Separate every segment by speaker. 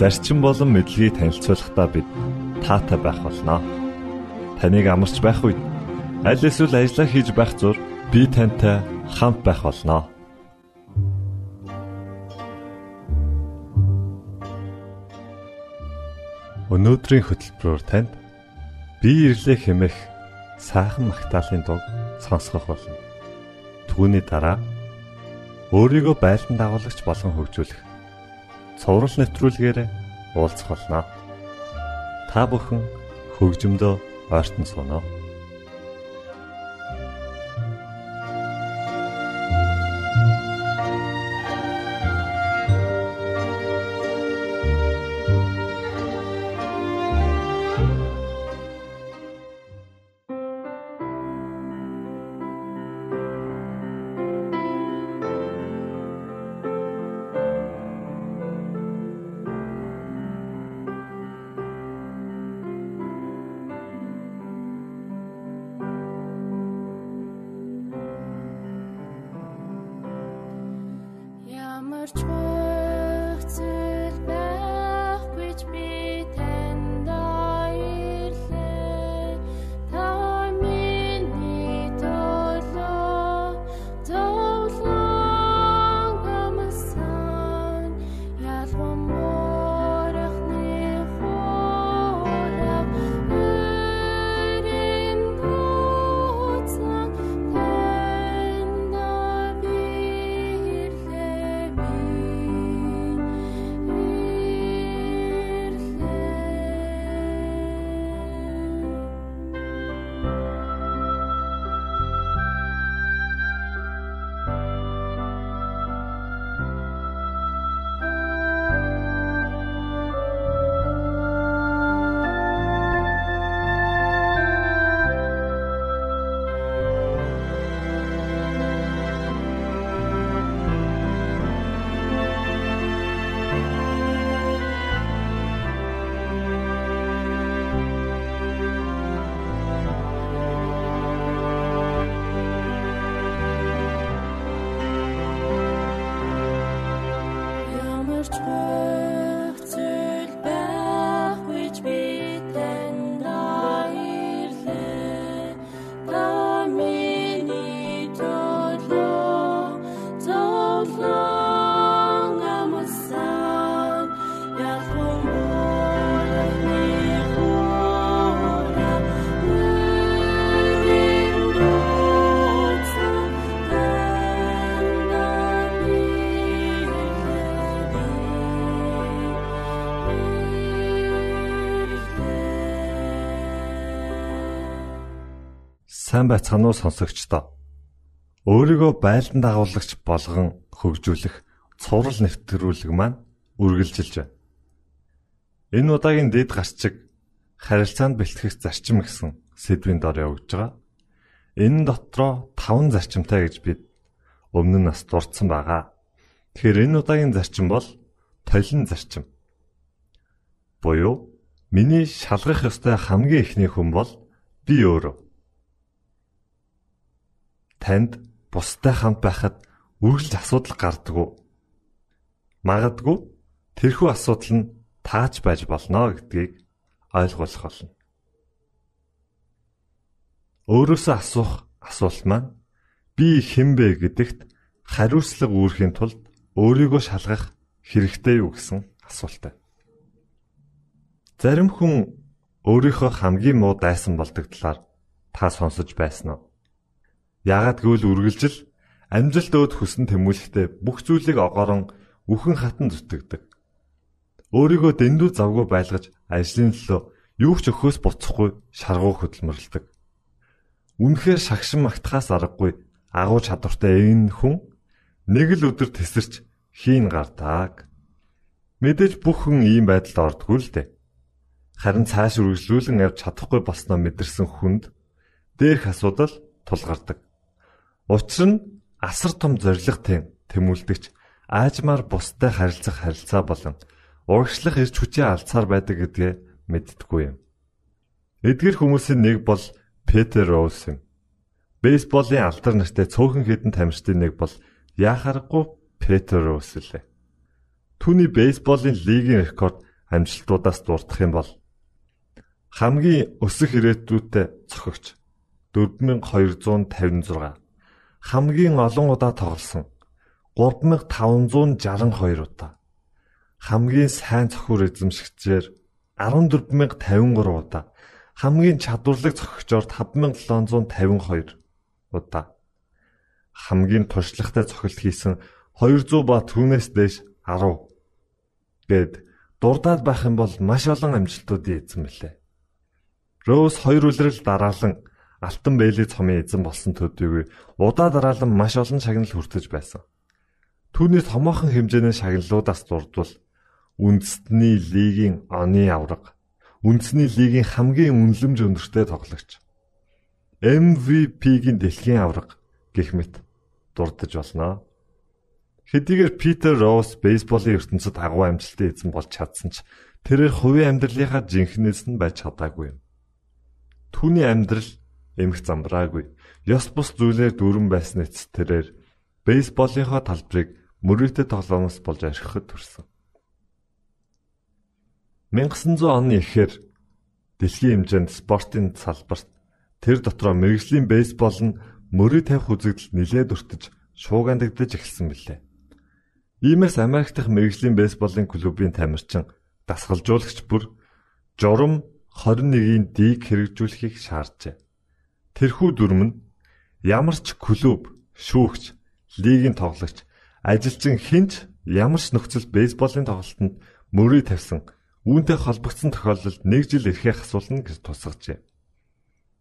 Speaker 1: зарчим болон мэдлэгийг танилцуулахдаа бид таатай байх болноо. Таныг амарч байх үед аль эсвэл ажиллаа хийж байх зур би тантай хамт байх болноо. Өнөөдрийн хөтөлбөрөөр танд би ирлээ хэмэх сайхан магтаалын дуу сонсгох болно. Түүний дараа өөрийгөө байлдан дагуулагч болгон хөгжүүлэх цоврал нэвтрүүлгээр уулзах болно. Та бүхэн хөгжмөдөө ойртон сууно. Сайн байцгаана уу сонсогчдоо. Өөрийгөө байлдан дагуулагч болгон хөгжүүлэх цуврал нэвтрүүлэг маань үргэлжилж байна. Энэ удаагийн дэд гарчиг харилцаанд бэлтгэх зарчим гэсэн сэдвийн дор явж байгаа. Энэ дотроо 5 зарчимтай гэж бид өмнө нь бас дурдсан байгаа. Тэгэхээр энэ удаагийн зарчим бол толин зарчим. Буюу миний шалгах ёстой хамгийн ихний хүн бол би өөрөө танд бустай хамт байхад үргэлж асуудал гардаггүй. Магадгүй тэрхүү асуудал нь тааж байж болно гэдгийг ойлгуулах болно. Өөрөөсөө асуух асуулт маань би хинбэ гэдэгт хариуцлага үүрэхийн тулд өөрийгөө шалгах хэрэгтэй юу гэсэн асуултаа. Зарим хүн өөрийнхөө хамгийн муу дайсан болдог талаар та сонсож байсан уу? Яагад гэвэл үргэлжил амжилт өөд хүсэн тэмүүлэхдээ бүх зүйлийг огоорон үхэн хатан зүтгэдэг. Өөрийгөө дэндүү завгүй байлгаж ажлын төлөө юу ч өхөөс буцахгүй шаргуу хөдөлмөрлөдөг. Үнэхээр шагшин магтахаас аргагүй агуу чадвартай энэ хүн нэг л өдөр тесэрч хийн гардаг. Мэдээж бүх хүн ийм байдалд ордгүй л дээ. Харин цааш үргэлжлүүлэн явж чадахгүй болсноо мэдэрсэн хүнд дээрх асуудал тулгардаг. Учир нь асар том зоригтой тэмүүлдэгч аажмаар бустай харилцах харилцаа болон урагшлах эрч хүчээ алдсаар байдаг гэдгээ мэддэггүй юм. Эдгэр хүмүүсийн нэг бол Петер Роуз юм. Бейсболын алдар нартай цөөхөн хідэн тамирчдын нэг бол яхаарахгүй Петер Роуз лээ. Түүний бейсболын лигийн рекорд амжилтуудаас дурдах юм бол хамгийн өсөх ирээдүйтэй цохогч 4256 хамгийн олон удаа тоглосон. 3562 удаа. Хамгийн сайн цохиур эзэмшигчээр 14053 удаа. Хамгийн чадварлаг цохигчоор 5752 удаа. Хамгийн туршлагатай цохилт хийсэн 200 ба түүнээс дээш 10 Гэд дурдаад байх юм бол маш олон амжилтуудын эзэн мэлээ. Роуз хоёр үлрэл дараалан алтан бэйли цомын эзэн болсон төдийгүй удаа дараалан маш олон шагнал хүртэж байсан. Түүний томоохон хэмжээний шагналуудаас дурдвал үндэстний лигийн оны авраг, үндэсний лигийн хамгийн үнэлэмж өндөртэй тоглогч, MVP-гийн дэлхийн авраг гэх мэт дурдж болно. Хэдийгээр Питер Роуз бейсболын ертөнцид агуу амжилттай эзэн болж чадсан ч тэрээр хувийн амьдралынхаа жинхнээс нь байж чадаагүй юм. Түүний амьдрал эмх замбраагүй. Ёс бус зүйлээр дүүрэн байсан эц тэрээр бейсболынхаа талбарыг мөрөөдө тоглоомоос болж архихад төрсөн. 1900 оны эхээр дэлхийн хэмжээнд спортын салбарт тэр дотроо мэрэгжлийн бейсбол нь мөрөө тавих үзэгдэл нэлээд өртөж шуугандагдаж эхэлсэн билээ. Иймээс Америк дахь мэрэгжлийн бейсболын клубын тамирчин дасгалжуулагч бүр журам 21-ийн дийг хэрэгжүүлэхийг шаарджээ. Тэрхүү дүрм нь ямар ч клуб, шүүгч, лигийн тоглогч, ажилчин хинч ямар ч нөхцөл бейсболын тоглолтод мөрөө тавьсан үүнтэй холбогдсон тохиолдолд нэг жил ирэхээ асуулна гэж тусгажээ.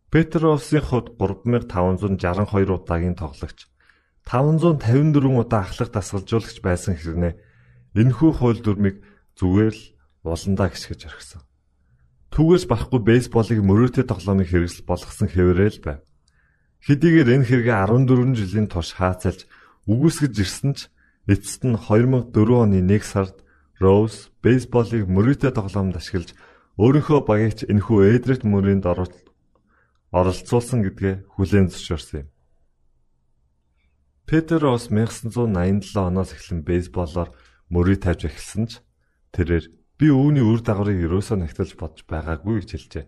Speaker 1: Петровсын хувьд 3562 удаагийн тоглогч 554 удаа ахлах дасгалжуулагч байсан хэрнээ энэхүү хууль дүрмийг зүгээр л уландаа гисгэж орхисон. Түүгээс барахгүй бейсболыг мөрөөдөө тоглоомын хэрэгсэл болгосон хэвээрэл байв. Хэдийгээр энэ хэрэгэ 14 жилийн турш хаацалж үгүйсгэж ирсэн ч эцэст нь 2004 оны 1 сард Роуз бейсболыг мөрөөдөө тоглоомд ашиглаж өөрийнхөө багийч энэхүү Эдрет мөрөнд оролцуулсан гэдгээ хүлээн зөвшөөрсөн юм. Петер Росс 1987 оноос эхлэн бейсболоор мөрий тавьж эхэлсэн ч тэрээр би үүний үр дагаврыг ерөөсөө нэгтэлж бодож байгаагүй гэж хэлжээ.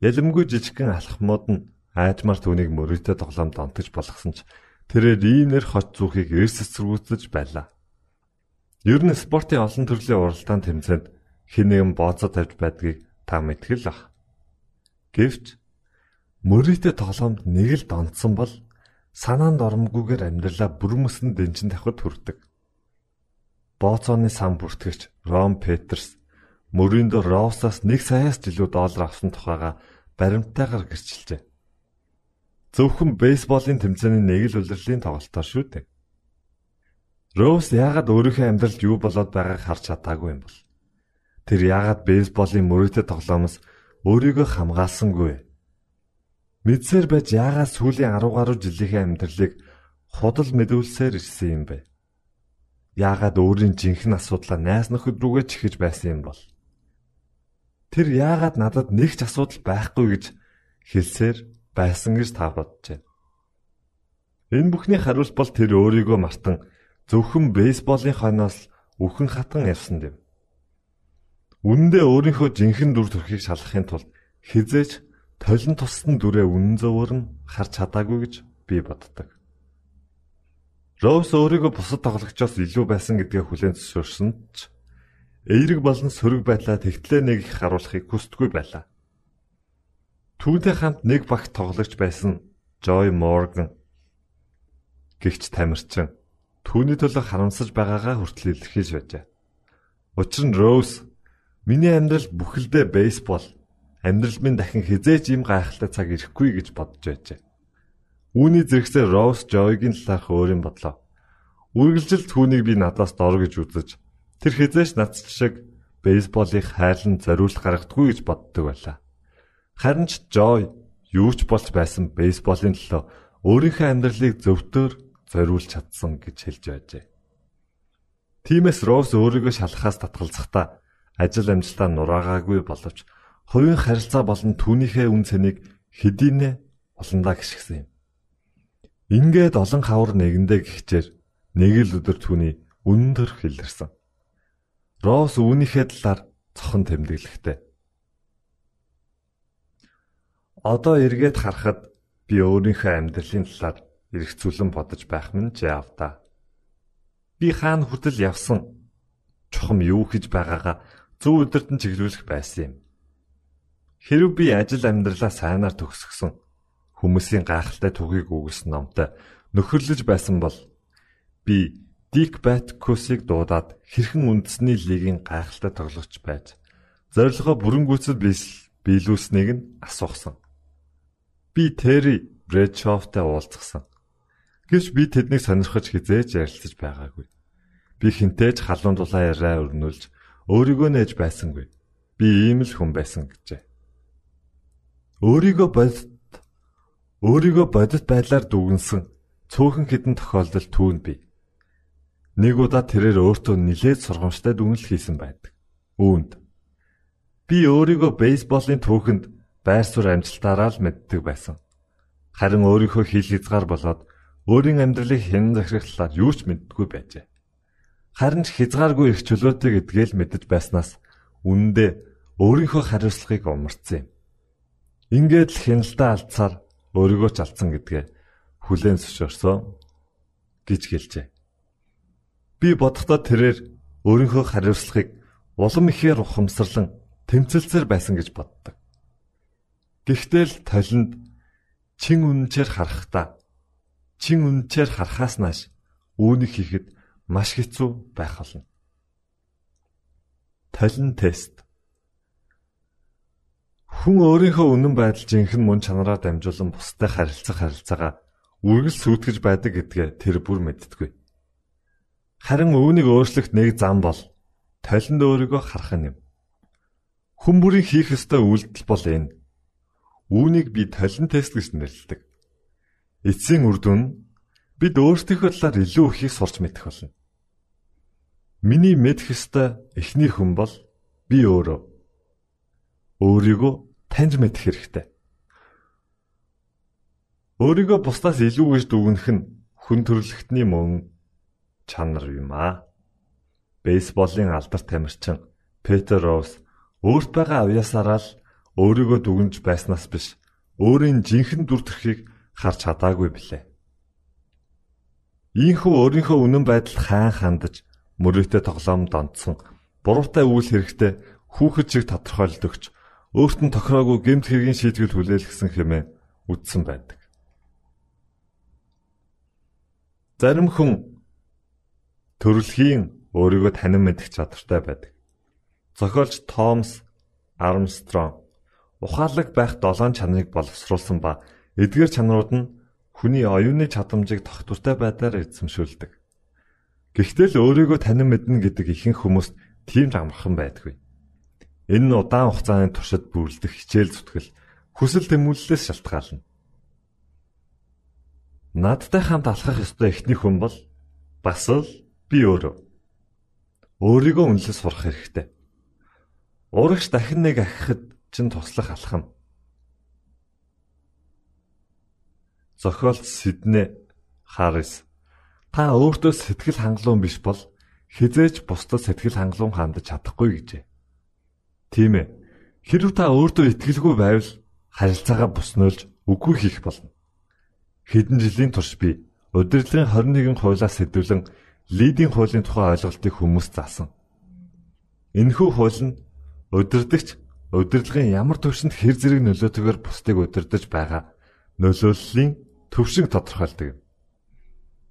Speaker 1: Ялэмгүй жижигхэн алхмууд нь аажмаар түүнийг мөрийтэй тоглоомд онтож болгосон ч тэрээр иймэр хот зүхийг эрс эсэргүүцэж байлаа. Ер нь спортын олон төрлийн уралдаан тэмцээнд хэн нэгэн бооцоо тавьж байдгийг та мэдгэл ах. Гэвч мөрийтэй тоглоомд нэг л донцсон бол санаанд оромгүйгээр амьдралаа бүрмөсөн дэнчин тавхад хүрдэг. Бооцооны сан бүртгэгч Ром Петерс мөрөнд Роусаас 1 саяас жилүү доллар авсан тухайга баримттайгаар гэрчилжээ. Зөвхөн бейсболын тэмцээний нэг л улирлын тоглолтоор шүү дээ. Роуз яагаад өөрийнхөө амьдралд юу болоод байгааг харж чадаагүй юм бол? Тэр яагаад бейсболын мөрөөдөд тоглоомоос өөрийгөө хамгаалсангүй? Мэдсээр байж яагаад сүүлийн 10 гаруй жилийнхээ амьдралыг худал мэдүүлсээр ирсэн юм бэ? Яагаад өөрийн жинхэнэ асуудлаа найс нөхөд рүүгээ чихэж байсан юм бол? Тэр яагаад надад нэг ч асуудал байхгүй гэж хэлсээр байсан гэж та бодож байна. Энэ бүхний хариулт бол тэр өөрийгөө мартан зөвхөн бейсболын хойноос үхэн хатан явсан юм. Үнэндээ өөрийнхөө жинхэнэ дүр төрхийг шалгахын тулд хизээч толин туссан дүрээ үнэн зөвөр нь харж чадаагүй гэж би боддог. Роуз өөрийгөө бусад тоглогчоос илүү байсан гэдгээ хүлээн зөвшөөрсөн ч эерэг болон сөрөг байдлаа тэгтлээ нэг их харуулахыг хүсдэггүй байлаа. Түүнтэй хамт нэг багт тоглогч байсан Joy Morgan гихч тамирчин түүний төлөө харамсаж байгаагаа хүртэл илэрхийлж байжээ. Учир нь Роуз миний амьдрал бүхэлдээ бейсбол амьдрал минь дахин хизээч юм гайхалтай цаг ирэхгүй гэж бодож байжээ. Үүний зэрэгсээ Роуз Жойгийн талаарх өөрийн бодлоо. Үргэлжил түүнийг би надаас дор гэж үзэж Тэр хизээш нац шиг бейсболыг хайлан зориулт гаргадаггүй гэж боддог байлаа. Харин ч Жой юу ч болж байсан бейсболын төлөө өөрийнхөө амьдралыг зөвтөөр зориулж чадсан гэж хэлж байжээ. Тимээс Роуз өөрийгөө шалахаас татгалзахдаа ажил амжилтаа нураагаагүй боловч хувийн харилцаа болон түүнийхээ үн цэнийг хэдийнэ олондаа гიშгсэн юм. Ингээд олон хавар нэгэндээ гихчээр нэг л өдөр түүний өндөр хилэрсэн. Роуз үүнийхээ талаар цохон тэмдэглэхтэй. Одоо эргээд харахад би өөрийнхөө амьдралын талаар эргцүүлэн бодож байх минь жаав та. Би хаана хүртэл явсан чухам юу хийж байгаагаа зөв өдөрт нь чиглүүлэх байсан юм. Хэрв би ажил амьдралаа сайнаар төгсгсөн хүмүүсийн гайхалтай түүхийг үгэлсэн номтой нөхөрлөж байсан бол би Дик Баткусыг дуудаад хэрхэн үндэсний лигийн гайхалтай тоглогч байж зорилгоо бүрэн гүйцэд биелүүлснийг нь асуусан. Би Терри Брэдшофтай уулзсан. Гэвч би тэднийг сонирхож хизээж ярилцаж байгаагүй. Би хинтээж халуун дулаан яриа өрнүүлж өөрийгөө нээж байсангүй. Би ийм л хүн байсан гэжээ. Өөрийгөө бодит өөрийгөө бодит байдлаар дүгнсэн цөөхөн хідэн тохиолдол түүнд бий. Нэг удаа тэрээр өөртөө нилээд сургамжтай дүгнэлт хийсэн байдаг. Үүнд би өөрийгөө бейсболын түүхэнд байр суурь амжилтаараа л мэддэг байсан. Харин өөрийнхөө хил хязгаар болоод өөрийн амьдралыг хэн захирлахлаар юу ч мэддэггүй байжээ. Харин ч хязгааргүй их чөлөөтэй гэдгээл мэдэж байснаас үнэндээ өөрийнхөө хариуцлагыг умарцсан юм. Ингээд л хяналтаа алдсаар өөрийгөө ч алдсан гэдгээ хүлээн зөвшөөрсөн гэж гэлжээ. Би бодохдоо тэрээр өөрийнхөө хариуцлагыг улам ихээр ухамсарлан тэмцэлцээр байсан гэж боддог. Гэхдээ л толинд чин үнэнчээр харахдаа чин үнэнчээр харахаас нааш үүнийг хийхэд маш хэцүү байх болно. Толин тест Хүн өөрийнхөө үнэн байдал жинхэнэ мөн чанараар дамжуулан бусдад харилцах харилцаагаа үргэлж сүйтгэж байдаг гэдгээ тэр бүр мэддэггүй. Харин үүнийг өөрчлөх нэг зам бол толинд өөрийгөө харах юм. Хүн бүрийн хийх ёстой үйлдэл бол энэ. Үүнийг би толин тест гэж нэрлэдэг. Эцсийн үр дүн бид өөрсдийнхөө талаар илүү ихийг сурч мэдэх болно. Миний мэдэх ёстой эхний хүн бол би өөрөө. Өөрийгөө таньж мэдэх хэрэгтэй. Өөрийгөө бусдаас илүү гэж дүгнэх нь хүн төрлөختний мөн чанар юм аа. Бейсболын алдарт тамирчин Петер Роуз өөрт байгаа авьяасаараа л өөрийгөө дүгнж байснаас биш өөрийн жинхэнэ дүр төрхийг харж чадаагүй билээ. Ийхүү өөрийнхөө үнэн байдал хаан хандаж мөрөөдөө тоглоом донтсон буруутай үйл хэрэгтээ хүүхэд шиг тодорхойлт өгч өөрт нь тохироогүй гэмт хэргийн шийтгэл хүлээлгэсэн хэмээн үздсэн байдаг. Зарим хүн төрөлхийн өөрийгөө танин мэдэх чадвартай байдаг. Зохиолч Томс Армстронг ухаалаг байх долоон чанарыг боловсруулсан ба эдгээр чанарууд нь хүний оюуны чадамжийг тогтвортой байдлаар эзэмшүүлдэг. Гэхдээ л өөрийгөө танин мэднэ гэдэг ихэнх хүмүүст тийм ч амархан байдаггүй. Энэ нь удаан хугацааны туршид бүрлдэх хичээл зүтгэл хүсэл тэмүүллээс шалтгаална. Надтай хамт алхах ёстой эхний хүн бол бас л би өөрөө. Өөрийгөө үнэлж сурах хэрэгтэй. Урагш дахин нэг ахихад чин туслах алхам. Зохиолч Сиднэ Харрис та өөртөө сэтгэл хангалуун биш бол хизээч бусдад сэтгэл хангалуун хандаж чадахгүй гэжээ. Тийм ээ. Хэрв та өөртөө итгэлгүй байвал харилцаагаа буснуулж үгүй хийх болно. Хэдэн жилийн турш би удирдлагын 21 хуулиас сэдвлэн лидийн хуулийн тухай ойлголтыг хүмүүс заасан. Энэхүү хууль нь удирдахч удирдлагын ямар төвшөнд хэр зэрэг нөлөөтэйгээр бусдыг удирдах байгаа нөлөөллийн төвшинг тодорхойлдог юм.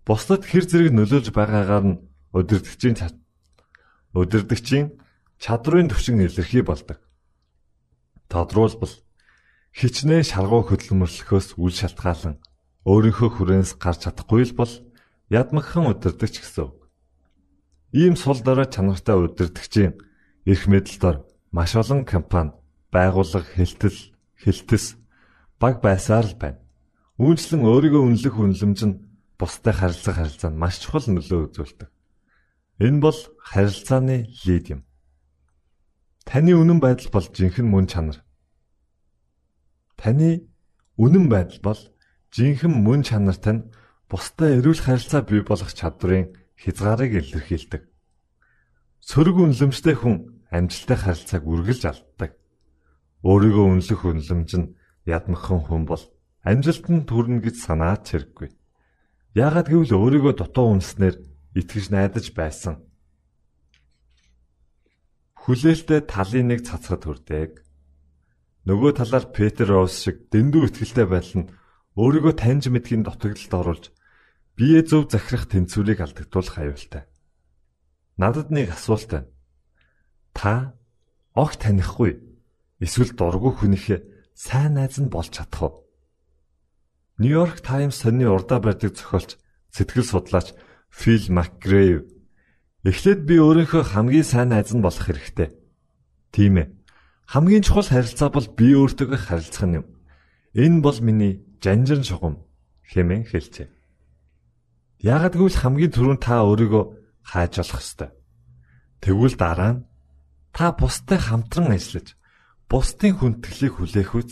Speaker 1: Бусдад хэр зэрэг нөлөөлж байгаагаар нь удирдахчийн удирдахчийн чадрын төвшин илэрхий болдог. Тодруулбал хичнээн шалгуу хөдөлмөрлөхөөс үл шалтгаалan өөрийнхөө хүрээнс гарч чадахгүй л бол ядмагхан удирдахч гэсэн үг. Ийм сул дорой чанартай удирдгчийн эрх мэдэлдор маш олон компани, байгууллага, хэлтэл, хэлтэс баг байсаар л байна. Үүнчлэн өөрийгөө үнэлэх үнэлэмж нь бусдад харилцах харилцаанд маш чухал нөлөө үзүүлдэг. Энэ бол харилцааны лид юм. Таны үнэн байдал бол жинхэнэ мөн чанар. Таны үнэн байдал бол жинхэнэ мөн чанартай нь бусдад эрүүл харилцаа бий болгох чадварын хязгаарыг илэрхийлдэг. Сөрөг үнэлэмжтэй хүн амжилттай харилцааг үргэлж алддаг. Өөрийгөө үнэлэх үнэлэмж нь ядмхан хүн бол амжилтанд хүрнэ гэж санаад зэрэггүй. Яагаад гэвэл өөрийгөө дутуу үнснээр итгэж найдаж байсан. Хүлээлтэд талын нэг цацгад хүрдэг. Нөгөө талаар Петр Роуз шиг дэндүү ихтгэлтэй байдал нь өөрийгөө таньж мэдхийн дутагдлалд оруулж бие зөв захирах тэнцвэрийг алдагдуулах аюултай. Надад нэг асуулт байна. Та огт танихгүй эсвэл дургүй хүнийхээ сайн найз нь болж чадах уу? Нью-Йорк Таймс сонины урдаа барьдаг зохиолч сэтгэл судлаач Фил Макгрейв эхлээд би өөрийнхөө хамгийн сайн найз нь болох хэрэгтэй. Тийм ээ. Хамгийн чухал харилцаа бол би өөртөө харилцах юм. Энэ бол миний жанжин шугам хэмээн хэлжээ. Яагад гэвэл хамгийн түрүүнд та өөрийгөө хааж болох ёстой. Тэгвэл дараа нь та бустай хамтран ажиллаж бусдын хүндэтгэлийг хүлээх үз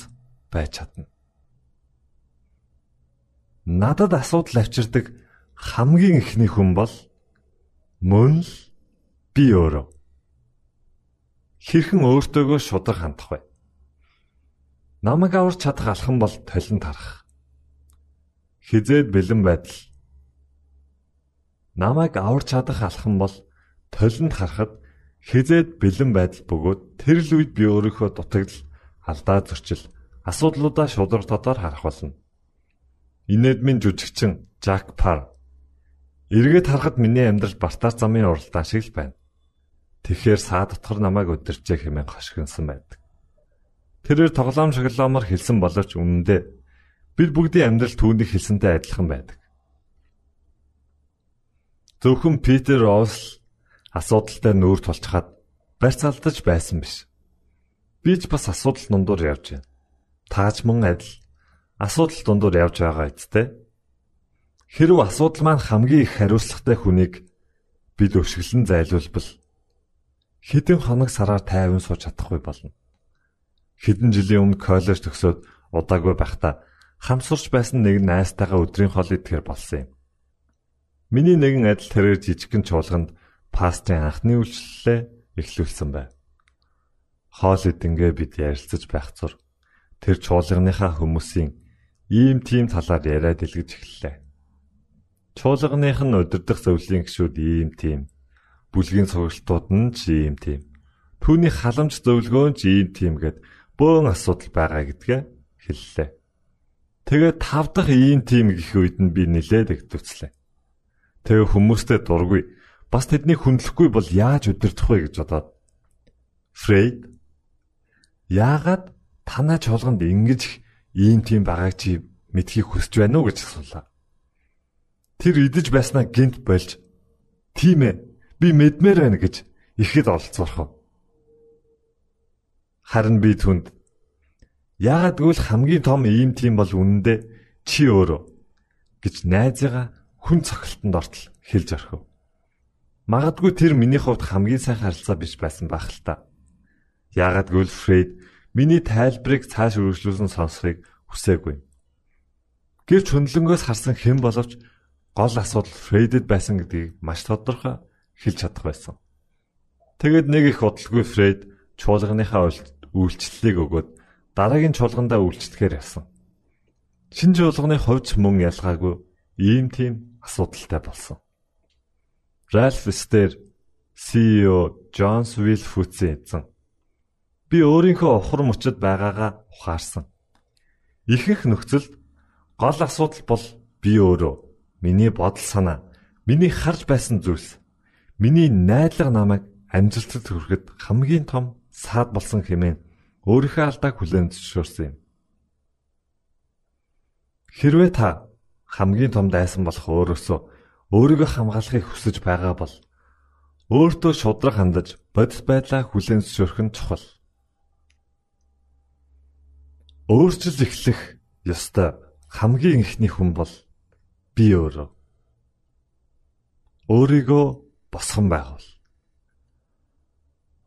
Speaker 1: байж чадна. Надад асуудал авчирдаг хамгийн ихний хүн бол мөн л би өөрөө. Хэрхэн өөртөөгөө шудраг хандах вэ? Намайг аварч чадах алхам бол толинд харах. Хизээд бэлэн байдал. Намайг аварч чадах алхам бол толинд харахад хизээд бэлэн байдал бөгөөд тэр л үед би өөрийнхөө дутагдал, алдаа зөрчил, асуудлуудаа шудраг тодор харах болно. Инэдмийн жүжигчин Жак Пар эргээд харахад миний амьдрал бартаар замын уралдаан шиг л байна. Тэгэхээр саа дотор намайг өдөрчээ хэмээн хошигнсан байдаг. Тэрээр тоглоом шоглоомор хэлсэн боловч үнэндээ бид бүгдийн амьдрал түүнийг хэлсэнтэй адилхан байдаг. Зөвхөн Питер Роуз асуудалтай нүүр тулчхад барьцаалдаж байсан биш. Би ч бас асуудал дундуур явж байна. Тааж мөн адил асуудал дундуур явж байгаа эцтэй. Хэрв асуудал маань хамгийн их хариуцлагатай хүнийг бид өшгөлн зайлуулбал хэдэн хоног сараар тайван сууж чадахгүй болно. Хэдэн жилийн өмнө коллеж төгсөөд удаагүй байхдаа хамсурч байсан нэг найзтайгаа өдрийн хоол идэхээр болсон юм. Миний нэгэн адил тэрээр жижигхэн чуулганд пастрын анхны үйлчлэлээ эхлүүлсэн байв. Хоол идэнгээ бид ярилцаж байх зур тэр чуулганыхаа хүмүүсийн ийм тийм талаар яриад илгэж эхэллээ. Чуулганых нь удирдах зөвлөлийн гишүүд ийм тийм бүлгийн сургалтууд нь ч ийм тийм. Түүний халамж зөвлөгөө нь ч ийм тийм гэд бөөн асуудал байгаа гэдгээ хэллээ. Тэгээд тав дахь ийм тийм гих үед нь би нилээд өгдөвцлээ. Тэгээ хүмүүстэй дургүй бас тэднийг хүндлэхгүй бол яаж өдөрдөх вэ гэж бодоод Фрейд яагаад танаа чуулганд ингэж ийм тийм байгааг чи мэдхийг хүсэж байна уу гэж асуулаа. Тэр идэж байснаа гинт болж тийм ээ би мэдмээр байна гэж ихэд олцворох. Харин би түнд яагаад гэвэл хамгийн том ийм тийм бол үнэндээ чи өөрөө гэж найзыгаа хүн цогцолтонд ортол хэлж орхив. Магадгүй тэр миний хувьд хамгийн сайн харилцаа биш байсан байх л та. Яагаад гэвэл Фрейд миний тайлбарыг цааш үргэлжлүүлсэн сонсхийг хүсээгүй. Гэвч хөндлөнгөөс харсан хэн боловч гол асуудал Фрейдэд байсан гэдгийг маш тодорхой хэлж чадах байсан. Тэгэд нэг их удалгүй Фрейд чуулганыхаа үйлчлэлийг өгөөд дараагийн чуулгандаа үйлчлэхээр явсан. Шинэ чуулганы хувьд мөн ялгаагүй ийм тийм асуудалтай болсон. Ральф Стер CEO Джонс Вилфүцэн эзэн би өөрийнхөө ухар мөчөд байгаагаа ухаарсан. Ихэнх нөхцөлд гол асуудал бол би өөрөө миний бодол санаа, миний харж байсан зүйлс Миний найдлага намайг амжилтад хүрэхэд хамгийн том саад болсон хэмээн өөрийнхөө алдааг хүлээн зөвшөөрсөн юм. Хэрвээ та хамгийн том дайсан болох өөрөөсөө өөрийгөө хамгаалахыг хүсэж байгаа бол өөртөө шудраг хандаж бодис байдлаа хүлээн зөвшөөрөх нь чухал. Өөрчлөл эхлэх ёстой хамгийн ихний хүн бол би өөрөө. Өөрийгөө босгон байгуул.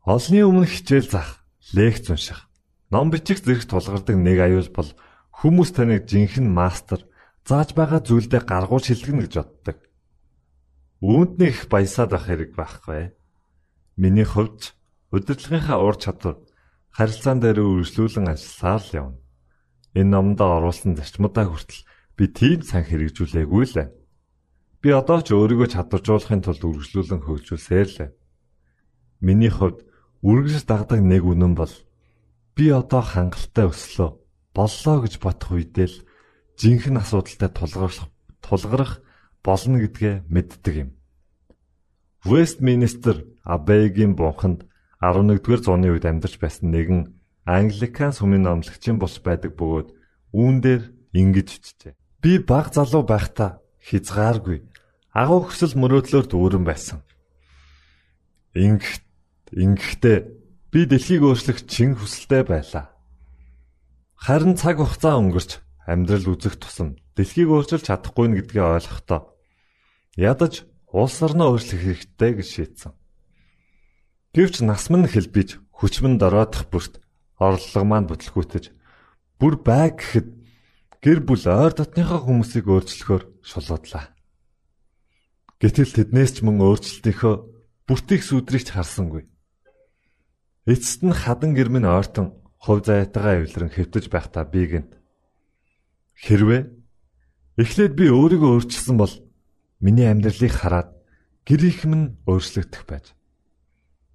Speaker 1: Олны өмнө хичээл заах, лекц унших, ном бичих зэрэг тулгардаг нэг аюул бол хүмүүс таныг жинхэнэ мастер зааж байгаа зүйлдээ гаргуул шилжигнэ гэж боддог. Үүнд нэг их баясаад байх хэрэг байхгүй. Миний хувьд удирдлагынхаа ур чадвар харилцаан дээр үргэлжлүүлэн ажилласаар л явна. Энэ номдоо оруулсан зарчмуудаа хүртэл би тийм сан хэрэгжүүлээгүй л. Би одоо ч өөрийгөө чадваржуулахын тулд үргэлжлүүлэн хөгжүүлсээр л. Миний хувьд үргэлж дагдаг нэг үнэн бол би одоо хангалттай өслөө боллоо гэж бодох үедээ л жинхэнэ асуудалтай тулгарх тулгарх болно гэдгээ мэддэг юм. Вестминстер Абегийн бунханд 11-р зууны үед амьдарч байсан нэгэн Англикан сүмийн номлогчийн бус байдаг бөгөөд үүн дээр ингэж бичжээ. Би баг залуу байхдаа хязгааргүй агуу хөсөл мөрөөдлөөр дүүрэн байсан. Ингэх ингэхдээ би дэлхийг өөрчлөх чин хүсэлтэй байлаа. Харин цаг хугацаа өнгөрч амьдрал үзэх тусам дэлхийг өөрчилж чадахгүй нь гэдгийг ойлгохдоо ядаж улс орноо өөрчлөх хэрэгтэй гэж шийдсэн. Гэвч нас мань хэлбиж хүчмэн дороодох бүрт орлого маань бүтлгүүтэж бүр бай гэхэд гэр бүл ойр дотныхоо хүмүүсийг өөрчлөхөөр шулуудлаа. Гэтэл тэднээс ч мөн өөрчлөлтийнхөө бүртийг сүдрийгч харсангүй. Эцэст нь хадан гэр минь ойртон хувь заяатайгаа эвлэрэн хэвтэж байхдаа би гэнт хэрвээ эхлээд би өөрийгөө өөрчилсөн бол Миний амьдралыг хараад гэр их минь өөрчлөгдөх байж.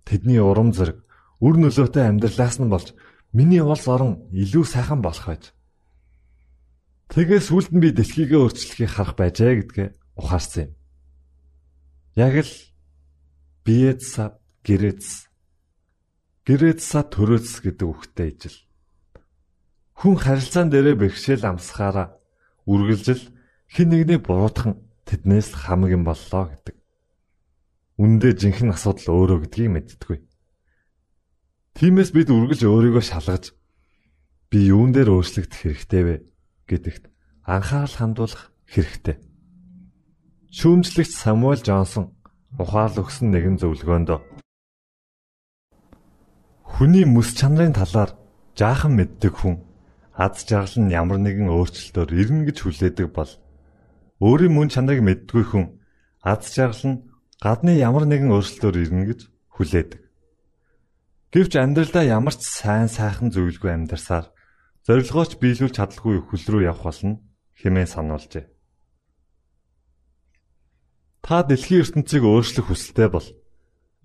Speaker 1: Тэдний урам зориг, үр нөлөөтэй амьдралаас нь болж миний улс орон илүү сайхан болох байж. Тэгээс сүлд нь би дэлхийгээ өөрчлөхийг харах байжээ гэдгээ ухаарсан юм. Яг л биэдсад гэрэц гэрэцсад төрөөс гэдэг үгтэй ижил. Хүн харилцаан дээрээ бэрхшээл амсахаараа үргэлжил хин нэгний буруутхан тэднээс хамаг юм боллоо гэдэг. Үндэ жинхэнэ асуудал өөрөө гэдгийг мэддэггүй. Тиймээс бид үргэлж өөрийгөө шалгаж би юун дээр өөрчлөгдөх хэрэгтэй вэ гэдэгт анхаарал хандуулах хэрэгтэй. Шүүмжлэгч Самуэль Джонсон ухаал өгсөн нэгэн зөвлөгөөнд хүний мэс чанарын талаар жаахан мэддэг хүн аз жаргал нь ямар нэгэн өөрчлөлтөөр ирнэ гэж хүлээдэг бол Өөрийн мөн чанарыг мэддгүй хүн аз жаргал нь гадны ямар нэгэн өөрчлөлтөөр ирнэ гэж хүлээдэг. Гэвч амьдралдаа ямар ч сайн сайхан зөвлөгөө амьдарсаар зорилгооч биелүүлж чадалгүй хөл рүү явах болно хэмээн сануулжээ. Та дэлхийн ертөнцийг өөрчлөх хүсэлтэй бол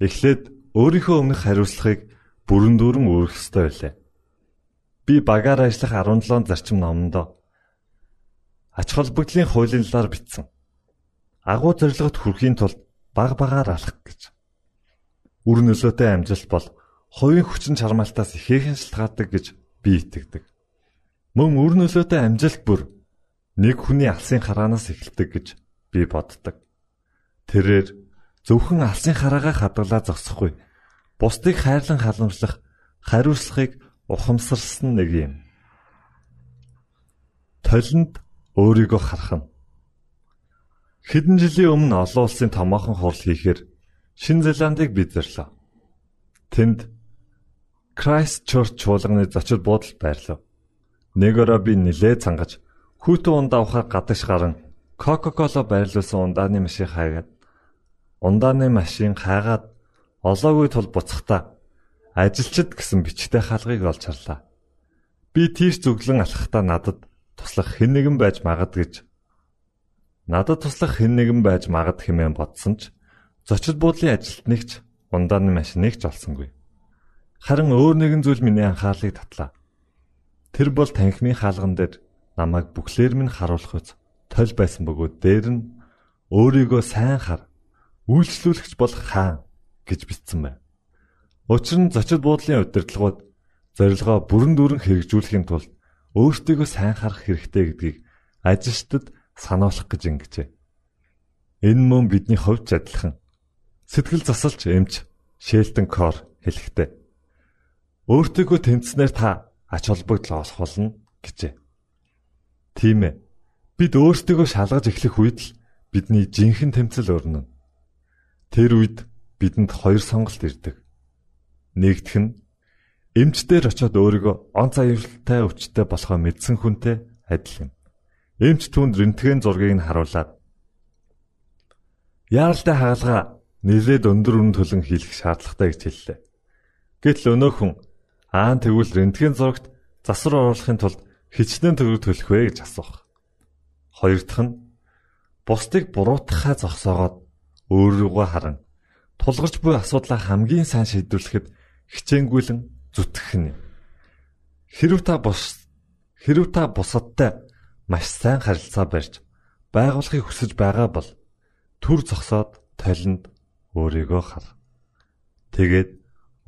Speaker 1: эхлээд өөрийнхөө өмнөх хариуцлагыг бүрэн дүүрэн өөрөх ёстой байлаа. Би багаар ажиллах 17 зарчим номондоо ач холбогдлын хуулийн талаар бичсэн. Агуу зорилгот хүрэхийн тулд баг багаар алах гэж. Үр нөлөөтэй амжилт бол хувийн хүчин чармаалтаас ихээхэн шалтгаалдаг гэж би итгэдэг. Мөн үр нөлөөтэй амжилт бүр нэг хүний алсын хараанаас эхэлдэг гэж би боддог. Тэрээр зөвхөн алсын хараагаа хадгалаа зогсохгүй. Бусдыг хайрлан халамжлах хариуцлагыг ухамсарлсан нэг юм. Толинд өөрийгөө харах нь. Хэдэн жилийн өмнө олон улсын томоохон хурал хийхээр Шинэ Зеландыг бидэрлээ. Тэнд Christchurch чуулганы зочид буудалд байрлав. Нэг өрөө би нилээ цангаж хүүтэн ундаа ухаар гадагш гарan Coca-Cola байрлуулсан ундааны машин хайгаад ундааны машин хайгаад олоогүй тул буцахтаа ажилчид гэсэн бичтэй хаалгыг олж харлаа. Би тийш зүглэн алхахдаа надад туслах хэн нэгэн байж магад гэж надад туслах хэн нэгэн байж магад хэмээн бодсон ч зочид буудлын ажилтныг ундааны машиныг ч олсонгүй. Харин өөр нэгэн зүйл миний анхаарлыг татлаа. Тэр бол танхимын хаалган дээр намайг бүхлээр минь харуулах үз тол байсан бөгөөд дээр нь өөрийгөө сайн хар үйлчлүүлэгч бол хаан гэж бичсэн байна. Учир нь зочид буудлын удирдлагууд зорилгоо бүрэн дүүрэн хэрэгжүүлэхийн тулд өөртөө сайн харах хэрэгтэй гэдгийг ажилчдад сануулах гэж ингэжээ. Энэ мөн бидний хувьд адилхан Сэтгэл засалч эмч Шелтон Кор хэлэхдээ өөртөөгөө тэмцснээр та ач холбогдол олох болно гэжээ. Тийм ээ. Бид өөртөөгөө шалгаж эхлэх үед л бидний жинхэнэ тэмцэл өрнө. Тэр үед бидэнд хоёр сонголт ирдэг. Нэгдүг нь эмчдэр очиод өөрийгөө онц аюултай өвчтэй болохоо мэдсэн хүнтэй адил юм. Эмч түнд рентген зургийг нь харуулад яаралтай хаалга нэлээд өндөр үн төлөн хийх шаардлагатай гэж хэллээ. Гэтэл өнөө хүн аа тэгвэл рентген зурагт засвар оруулахын тулд хичнээн төгрөг төлөх вэ гэж асуух. Хоёр дахь нь бусдыг буруутгахаа зогсоогоод өөрийгөө харан тулгарч буй асуудлаа хамгийн сайн шийдвэрлэхэд хичээнгүйлэн зүтгэх нь. Хэрв та бус хэрв та бусадтай маш сайн харилцаа барьж байгуулахыг хүсэж байгаа бол төр зогсоод талент өөрийгөө хар. Тэгээд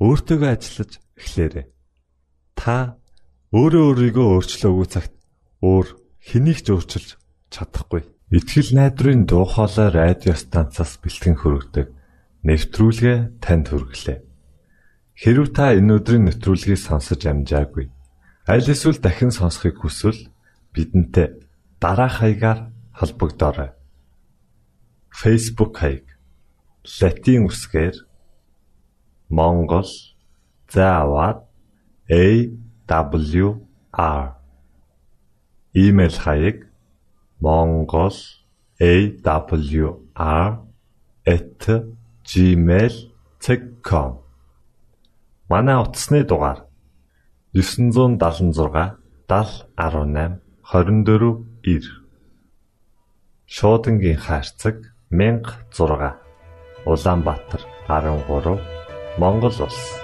Speaker 1: өөртөөгөө ажиллаж эхлээрэй. Та өөрөө өөрийгөө өөрчлөөгүй цагт өөр хэнийг ч өөрчилж чадахгүй. Итгэл найдрын дуу хоолой радио станцаас бэлтгэн хөрөгдөг нэвтрүүлгээ танд хүргэлээ. Хэрв та энэ өдрийн нэвтрүүлгийг сонсож амжаагүй аль эсвэл дахин сонсохыг хүсвэл бидэнтэй дараах хаягаар холбогдорой. Facebook хаяг: Satiin үсгээр Монгол заавад AWR Имэйл хаяг mongol@gmail.com Манай утасны дугаар 976 7018 24 9 Шуудангийн хаяг 16 Улаанбаатар 13 Монгол улс